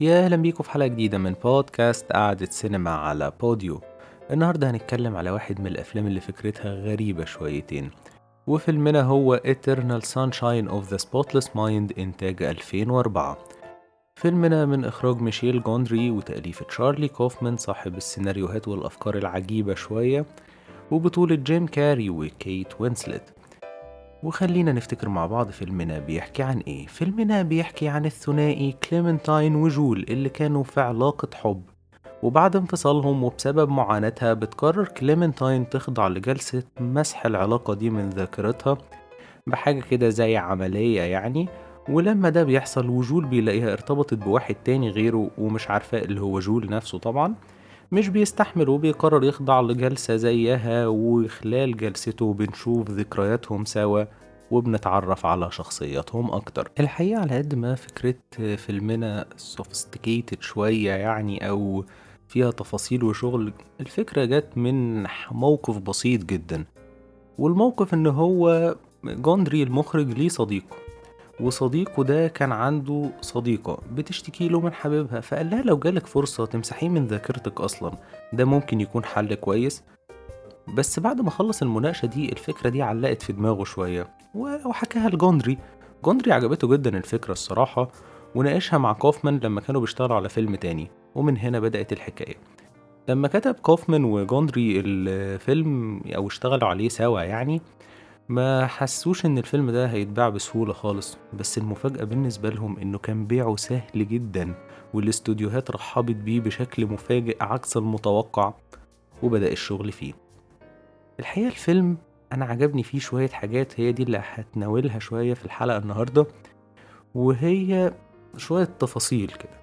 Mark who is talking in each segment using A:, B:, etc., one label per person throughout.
A: يا أهلا بيكم في حلقة جديدة من بودكاست قعدة سينما على بوديو. النهاردة هنتكلم على واحد من الأفلام اللي فكرتها غريبة شويتين. وفيلمنا هو Eternal Sunshine of the Spotless Mind إنتاج 2004 فيلمنا من إخراج ميشيل جوندري وتأليف تشارلي كوفمان صاحب السيناريوهات والأفكار العجيبة شوية. وبطولة جيم كاري وكيت وينسلت. وخلينا نفتكر مع بعض فيلمنا بيحكي عن إيه. فيلمنا بيحكي عن الثنائي كليمنتاين وجول اللي كانوا في علاقة حب وبعد انفصالهم وبسبب معاناتها بتقرر كليمنتاين تخضع لجلسة مسح العلاقة دي من ذاكرتها بحاجة كده زي عملية يعني. ولما ده بيحصل وجول بيلاقيها ارتبطت بواحد تاني غيره ومش عارفة اللي هو جول نفسه طبعا. مش بيستحمل وبيقرر يخضع لجلسة زيها وخلال جلسته بنشوف ذكرياتهم سوا وبنتعرف على شخصياتهم أكتر. الحقيقة على قد ما فكرة فيلمنا sophisticated شوية يعني أو فيها تفاصيل وشغل الفكرة جت من موقف بسيط جدا والموقف إن هو جوندري المخرج ليه صديق وصديقه ده كان عنده صديقة بتشتكي له من حبيبها فقال لها لو جالك فرصة تمسحيه من ذاكرتك أصلا ده ممكن يكون حل كويس. بس بعد ما خلص المناقشة دي الفكرة دي علقت في دماغه شوية وحكاها لجوندري جوندري عجبته جدا الفكرة الصراحة وناقشها مع كوفمان لما كانوا بيشتغلوا على فيلم تاني ومن هنا بدأت الحكاية. لما كتب كوفمان وجوندري الفيلم أو اشتغلوا عليه سوا يعني ما حسوش إن الفيلم ده هيتباع بسهولة خالص بس المفاجأة بالنسبة لهم إنه كان بيعه سهل جدا والاستوديوهات رحبت بيه بشكل مفاجئ عكس المتوقع وبدأ الشغل فيه. الحقيقة الفيلم أنا عجبني فيه شوية حاجات هي دي اللي هتناولها شوية في الحلقة النهاردة وهي شوية تفاصيل كده.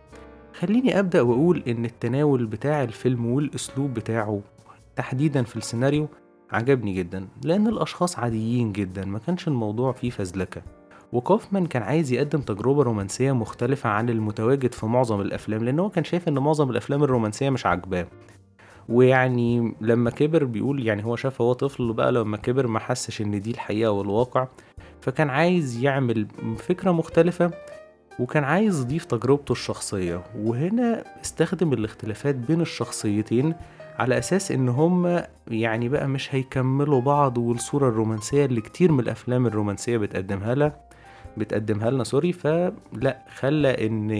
A: خليني أبدأ وأقول إن التناول بتاع الفيلم والأسلوب بتاعه تحديدا في السيناريو عجبني جدا لأن الأشخاص عاديين جدا ما كانش الموضوع فيه فزلكة. وكوفمان كان عايز يقدم تجربة رومانسية مختلفة عن المتواجد في معظم الأفلام لأن هو كان شايف إن معظم الأفلام الرومانسية مش عاجباه. ويعني لما كبر بيقول يعني هو شاف هو طفل بقى لما كبر ما حسش إن دي الحقيقة والواقع. فكان عايز يعمل فكرة مختلفة وكان عايز يضيف تجربته الشخصية. وهنا استخدم الاختلافات بين الشخصيتين على أساس إن هم يعني بقى مش هيكملوا بعض والصورة الرومانسية اللي كتير من الأفلام الرومانسية بتقدمها لها بتقدمها لنا سوري فلا خلى إن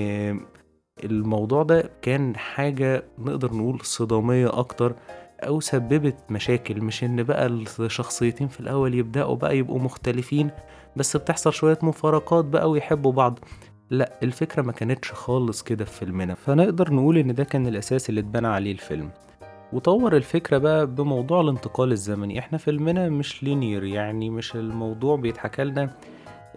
A: الموضوع ده كان حاجة نقدر نقول صدامية أكتر أو سببت مشاكل. مش إن بقى الشخصيتين في الأول يبدأوا بقى يبقوا مختلفين بس بتحصل شوية مفارقات بقى ويحبوا بعض. لا الفكرة ما كانتش خالص كده في فيلمنا فنقدر نقول إن ده كان الأساس اللي اتبنى عليه الفيلم. وطور الفكرة بقى بموضوع الانتقال الزمني. إحنا فيلمنا مش لينير يعني مش الموضوع بيتحكى لنا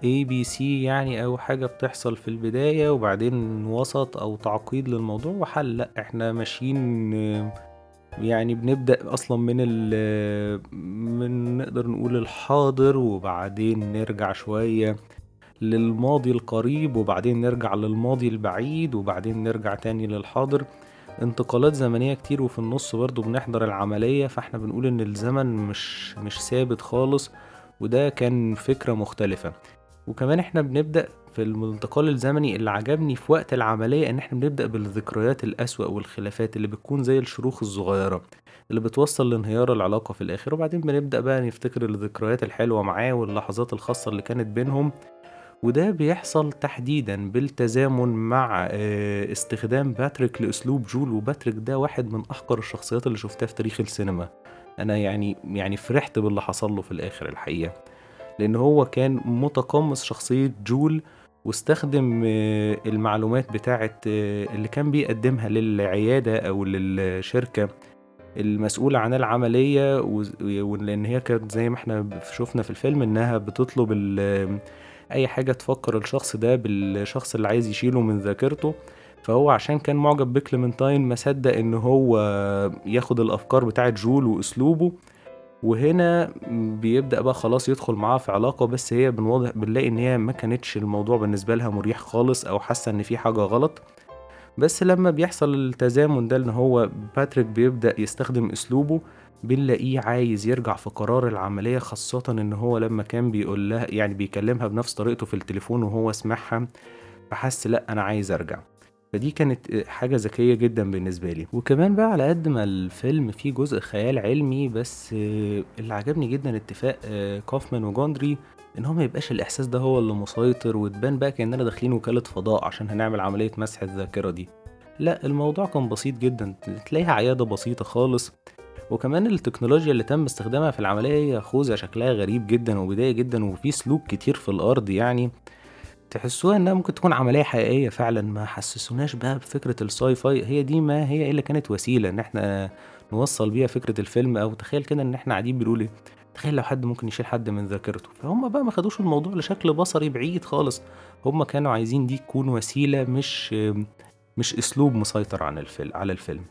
A: اي بي سي يعني أو حاجة بتحصل في البداية وبعدين وسط أو تعقيد للموضوع وحل. لا إحنا ماشيين يعني بنبدأ أصلا من ال من نقدر نقول الحاضر وبعدين نرجع شوية للماضي القريب وبعدين نرجع للماضي البعيد وبعدين نرجع تاني للحاضر. انتقالات زمنية كتير وفي النص برضو بنحضر العملية فاحنا بنقول إن الزمن مش مش ثابت خالص وده كان فكرة مختلفة. وكمان إحنا بنبدأ في الانتقال الزمني اللي عجبني في وقت العملية إن إحنا بنبدأ بالذكريات الأسوأ والخلافات اللي بتكون زي الشروخ الصغيرة اللي بتوصل لانهيار العلاقة في الآخر. وبعدين بنبدأ بقى نفتكر الذكريات الحلوة معاه واللحظات الخاصة اللي كانت بينهم. وده بيحصل تحديدا بالتزامن مع استخدام باتريك لأسلوب جول وباتريك ده واحد من أحقر الشخصيات اللي شفتها في تاريخ السينما. أنا يعني يعني فرحت باللي حصل له في الآخر الحقيقة. لأن هو كان متقمص شخصية جول واستخدم المعلومات بتاعة اللي كان بيقدمها للعيادة أو للشركة المسؤولة عن العملية ولأن هي كانت زي ما إحنا شفنا في الفيلم إنها بتطلب أي حاجة تفكر الشخص ده بالشخص اللي عايز يشيله من ذاكرته. فهو عشان كان معجب بكليمنتاين ما صدق إن هو ياخد الأفكار بتاعه جول وأسلوبه. وهنا بيبدأ بقى خلاص يدخل معاها في علاقة بس هي بنواضح بنلاقي إن هي ما كانتش الموضوع بالنسبة لها مريح خالص أو حاسة إن في حاجة غلط. بس لما بيحصل التزامن ده إن هو باتريك بيبدأ يستخدم أسلوبه بنلاقيه عايز يرجع في قرار العملية خاصة إن هو لما كان بيقول لها يعني بيكلمها بنفس طريقته في التليفون وهو سمعها فحس لأ أنا عايز أرجع. فدي كانت حاجة ذكية جدًا بالنسبة لي، وكمان بقى على قد ما الفيلم فيه جزء خيال علمي بس اللي عجبني جدًا اتفاق كوفمان وجوندري إن هو ما يبقاش الإحساس ده هو اللي مسيطر وتبان بقى كأننا داخلين وكالة فضاء عشان هنعمل عملية مسح الذاكرة دي، لأ الموضوع كان بسيط جدًا تلاقيها عيادة بسيطة خالص، وكمان التكنولوجيا اللي تم استخدامها في العملية هي خوذة شكلها غريب جدًا وبدائي جدًا وفي سلوك كتير في الأرض يعني تحسوها إنها ممكن تكون عملية حقيقية فعلًا، ما حسسوناش بقى بفكرة الsci fi هي دي ما هي إلا كانت وسيلة إن إحنا نوصّل بيها فكرة الفيلم أو تخيل كده إن إحنا قاعدين بنقول إيه، تخيل لو حد ممكن يشيل حد من ذاكرته، فهُم بقى ما خدوش الموضوع لشكل بصري بعيد خالص، هُم كانوا عايزين دي تكون وسيلة مش مش أسلوب مسيطر عن الفيل على الفيلم.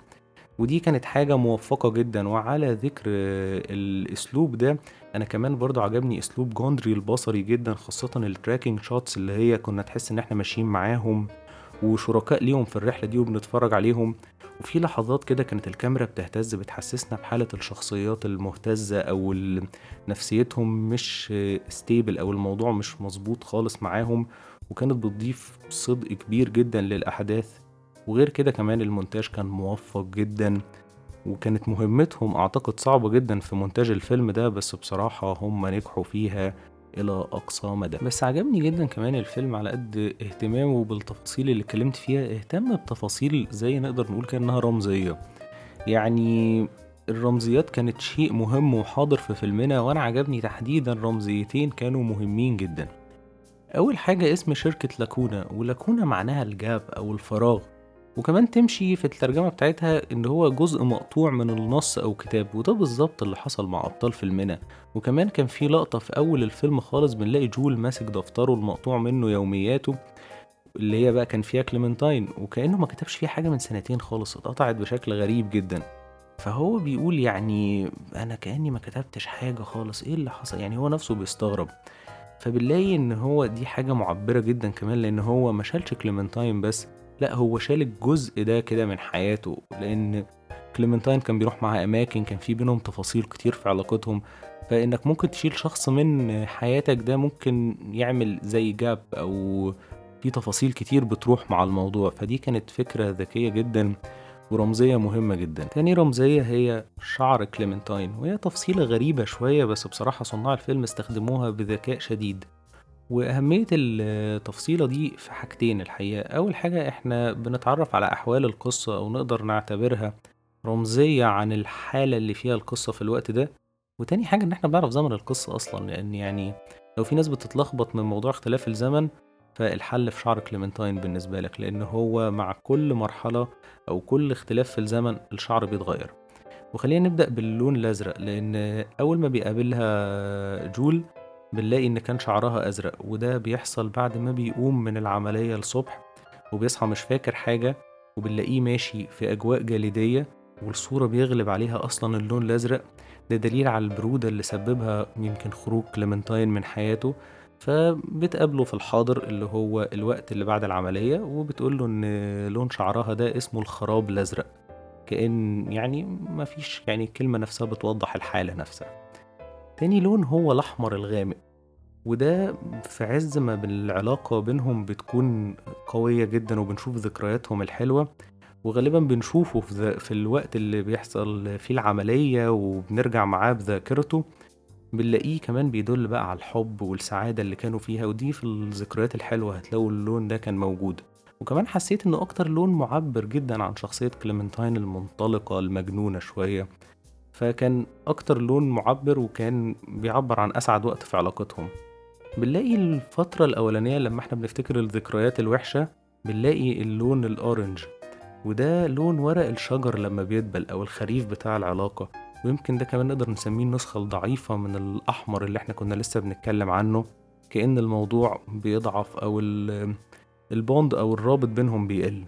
A: ودي كانت حاجة موفقة جدًا، وعلى ذكر الأسلوب ده، أنا كمان برضه عجبني أسلوب جوندري البصري جدًا خاصةً الtracking shots اللي هي كنا تحس إن إحنا ماشيين معاهم وشركاء ليهم في الرحلة دي وبنتفرج عليهم، وفي لحظات كده كانت الكاميرا بتهتز بتحسسنا بحالة الشخصيات المهتزة أو نفسيتهم مش stable أو الموضوع مش مضبوط خالص معاهم، وكانت بتضيف صدق كبير جدًا للأحداث. وغير كده كمان المونتاج كان موفق جدًا، وكانت مهمتهم أعتقد صعبة جدًا في مونتاج الفيلم ده، بس بصراحة هم نجحوا فيها إلى أقصى مدى. بس عجبني جدًا كمان الفيلم على قد اهتمامه بالتفاصيل اللي اتكلمت فيها، اهتم بتفاصيل زي نقدر نقول كده إنها رمزية. يعني الرمزيات كانت شيء مهم وحاضر في فيلمنا، وأنا عجبني تحديدًا رمزيتين كانوا مهمين جدًا. أول حاجة اسم شركة لاكونا، ولاكونا معناها الجاب أو الفراغ. وكمان تمشي في الترجمة بتاعتها إن هو جزء مقطوع من النص أو كتاب وده بالظبط اللي حصل مع أبطال فيلمنا. وكمان كان في لقطة في أول الفيلم خالص بنلاقي جول ماسك دفتره المقطوع منه يومياته اللي هي بقى كان فيها كليمنتاين وكأنه ما كتبش فيها حاجة من سنتين خالص اتقطعت بشكل غريب جدا. فهو بيقول يعني أنا كأني ما كتبتش حاجة خالص إيه اللي حصل؟ يعني هو نفسه بيستغرب. فبنلاقي إن هو دي حاجة معبرة جدا كمان لأن هو ما شالش كليمنتاين بس لأ هو شال الجزء ده كده من حياته لأن كليمنتاين كان بيروح معاها أماكن كان في بينهم تفاصيل كتير في علاقتهم. فإنك ممكن تشيل شخص من حياتك ده ممكن يعمل زي gap أو في تفاصيل كتير بتروح مع الموضوع. فدي كانت فكرة ذكية جدا ورمزية مهمة جدا. تاني رمزية هي شعر كليمنتاين وهي تفصيلة غريبة شوية بس بصراحة صناع الفيلم استخدموها بذكاء شديد. وأهمية التفصيلة دي في حاجتين الحقيقة. أول حاجة إحنا بنتعرف على أحوال القصة أو نقدر نعتبرها رمزية عن الحالة اللي فيها القصة في الوقت ده. وتاني حاجة إن إحنا بنعرف زمن القصة أصلا لأن يعني لو في ناس بتتلخبط من موضوع اختلاف الزمن فالحل في شعر كليمنتاين بالنسبة لك لأن هو مع كل مرحلة أو كل اختلاف في الزمن الشعر بيتغير. وخلينا نبدأ باللون الأزرق لأن أول ما بيقابلها جول بنلاقي إن كان شعرها أزرق وده بيحصل بعد ما بيقوم من العملية الصبح وبيصحى مش فاكر حاجة وبنلاقيه ماشي في أجواء جليدية والصورة بيغلب عليها أصلا اللون الأزرق. ده دليل على البرودة اللي سببها يمكن خروج كليمنتاين من حياته. فبتقابله في الحاضر اللي هو الوقت اللي بعد العملية وبتقوله إن لون شعرها ده اسمه الخراب الأزرق. كأن يعني مفيش يعني الكلمة نفسها بتوضح الحالة نفسها. تاني لون هو الأحمر الغامق وده في عز ما العلاقة بينهم بتكون قوية جدا وبنشوف ذكرياتهم الحلوة وغالبا بنشوفه في, في الوقت اللي بيحصل فيه العملية وبنرجع معاه بذاكرته بنلاقيه كمان بيدل بقى على الحب والسعادة اللي كانوا فيها ودي في الذكريات الحلوة هتلاقوا اللون ده كان موجود. وكمان حسيت انه أكتر لون معبر جدا عن شخصية كليمنتاين المنطلقة المجنونة شوية فكان أكتر لون معبر وكان بيعبر عن أسعد وقت في علاقتهم. بنلاقي الفترة الأولانية لما إحنا بنفتكر الذكريات الوحشة بنلاقي اللون ال orange وده لون ورق الشجر لما بيدبل أو الخريف بتاع العلاقة ويمكن ده كمان نقدر نسميه النسخة الضعيفة من الأحمر اللي إحنا كنا لسه بنتكلم عنه كأن الموضوع بيضعف أو ال bond أو الرابط بينهم بيقل.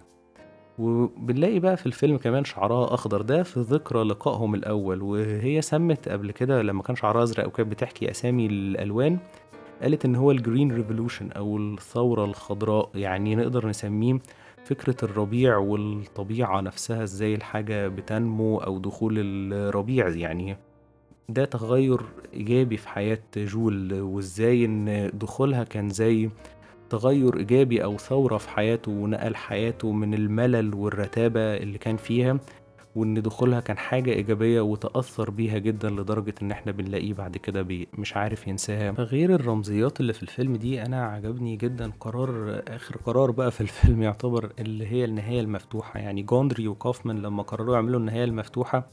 A: وبنلاقي بقى في الفيلم كمان شعرها أخضر. ده في ذكرى لقائهم الأول وهي سمت قبل كده لما كان شعرها أزرق وكانت بتحكي أسامي الألوان قالت إن هو ال green revolution أو الثورة الخضراء يعني نقدر نسميه فكرة الربيع والطبيعة نفسها إزاي الحاجة بتنمو أو دخول الربيع يعني ده تغير إيجابي في حياة جول وإزاي إن دخولها كان زي تغير إيجابي أو ثورة في حياته ونقل حياته من الملل والرتابة اللي كان فيها وإن دخولها كان حاجة إيجابية وتأثر بيها جدا لدرجة إن إحنا بنلاقيه بعد كده مش عارف ينساها. فغير الرمزيات اللي في الفيلم دي أنا عجبني جدا قرار آخر قرار بقى في الفيلم يعتبر اللي هي النهاية المفتوحة. يعني جوندري وكوفمان لما قرروا يعملوا النهاية المفتوحة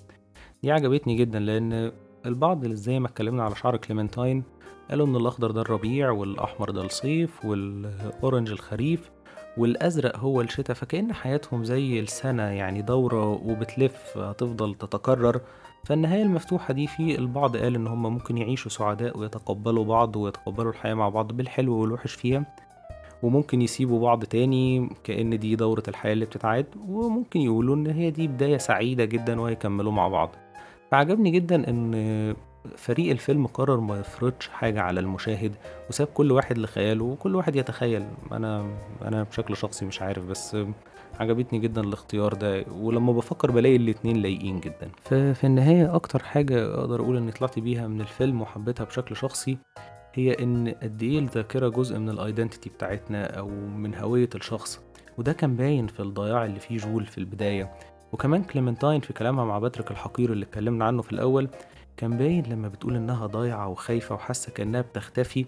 A: دي عجبتني جدا لأن البعض زي ما اتكلمنا على شعر كليمنتاين قالوا إن الأخضر ده الربيع والأحمر ده الصيف والأورنج الخريف والأزرق هو الشتاء فكأن حياتهم زي السنة يعني دورة وبتلف هتفضل تتكرر. فالنهاية المفتوحة دي في البعض قال إن هم ممكن يعيشوا سعداء ويتقبلوا بعض ويتقبلوا الحياة مع بعض بالحلو والوحش فيها. وممكن يسيبوا بعض تاني كأن دي دورة الحياة اللي بتتعاد. وممكن يقولوا إن هي دي بداية سعيدة جدا وهيكملوا مع بعض. فعجبني جدا إن فريق الفيلم قرر ما يفرضش حاجة على المشاهد وساب كل واحد لخياله وكل واحد يتخيل. أنا أنا بشكل شخصي مش عارف بس عجبتني جدا الاختيار ده ولما بفكر بلاقي الاتنين لايقين جدا. ففي النهاية أكتر حاجة أقدر أقول إني طلعت بيها من الفيلم وحبيتها بشكل شخصي هي إن قد إيه الذاكرة جزء من الايدنتيتي بتاعتنا أو من هوية الشخص. وده كان باين في الضياع اللي فيه جول في البداية. وكمان كليمنتاين في كلامها مع باتريك الحقير اللي اتكلمنا عنه في الأول كان باين لما بتقول إنها ضايعة وخايفة وحاسة كأنها بتختفي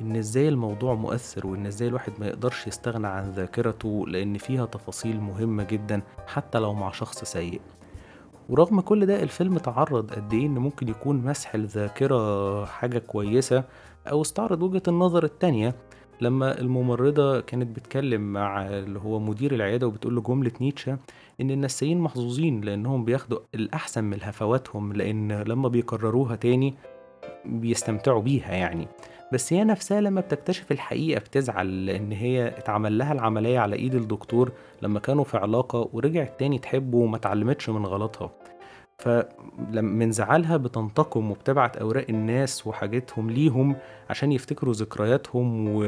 A: إن إزاي الموضوع مؤثر وإن إزاي الواحد ما يقدرش يستغنى عن ذاكرته لأن فيها تفاصيل مهمة جدا حتى لو مع شخص سيء. ورغم كل ده الفيلم تعرض قد إيه إن ممكن يكون مسح الذاكرة حاجة كويسة أو استعرض وجهة النظر التانية لما الممرضة كانت بتكلم مع اللي هو مدير العيادة وبتقول له جملة نيتشه إن النسيين محظوظين لأنهم بياخدوا الأحسن من هفواتهم لأن لما بيكرروها تاني بيستمتعوا بيها يعني. بس هي نفسها لما بتكتشف الحقيقة بتزعل لأن هي اتعمل لها العملية على إيد الدكتور لما كانوا في علاقة ورجعت تاني تحبه وما اتعلمتش من غلطها. فمن زعلها بتنتقم وبتبعت أوراق الناس وحاجاتهم ليهم عشان يفتكروا ذكرياتهم و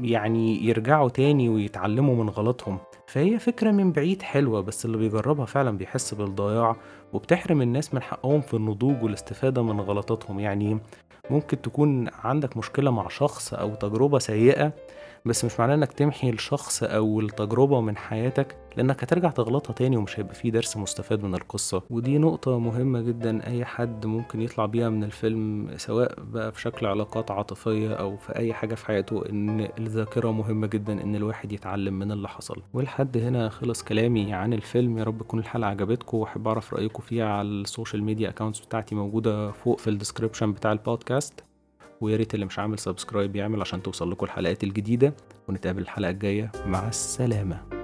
A: يعني يرجعوا تاني ويتعلموا من غلطهم. فهي فكرة من بعيد حلوة بس اللي بيجربها فعلا بيحس بالضياع وبتحرم الناس من حقهم في النضوج والاستفادة من غلطاتهم. يعني ممكن تكون عندك مشكلة مع شخص أو تجربة سيئة بس مش معناه إنك تمحي الشخص أو التجربة من حياتك لأنك هترجع تغلطها تاني ومش هيبقى فيه درس مستفاد من القصة. ودي نقطة مهمة جدا أي حد ممكن يطلع بيها من الفيلم سواء بقى في شكل علاقات عاطفية أو في أي حاجة في حياته إن الذاكرة مهمة جدا إن الواحد يتعلم من اللي حصل. ولحد هنا خلص كلامي عن الفيلم. يا رب تكون الحلقة عجبتكم وأحب أعرف رأيكم فيها على ال social media accounts بتاعتي موجودة فوق في ال description بتاع البودكاست. ويا ريت اللي مش عامل سبسكرايب يعمل عشان توصل لكم الحلقات الجديدة ونتقابل الحلقة الجاية. مع السلامة.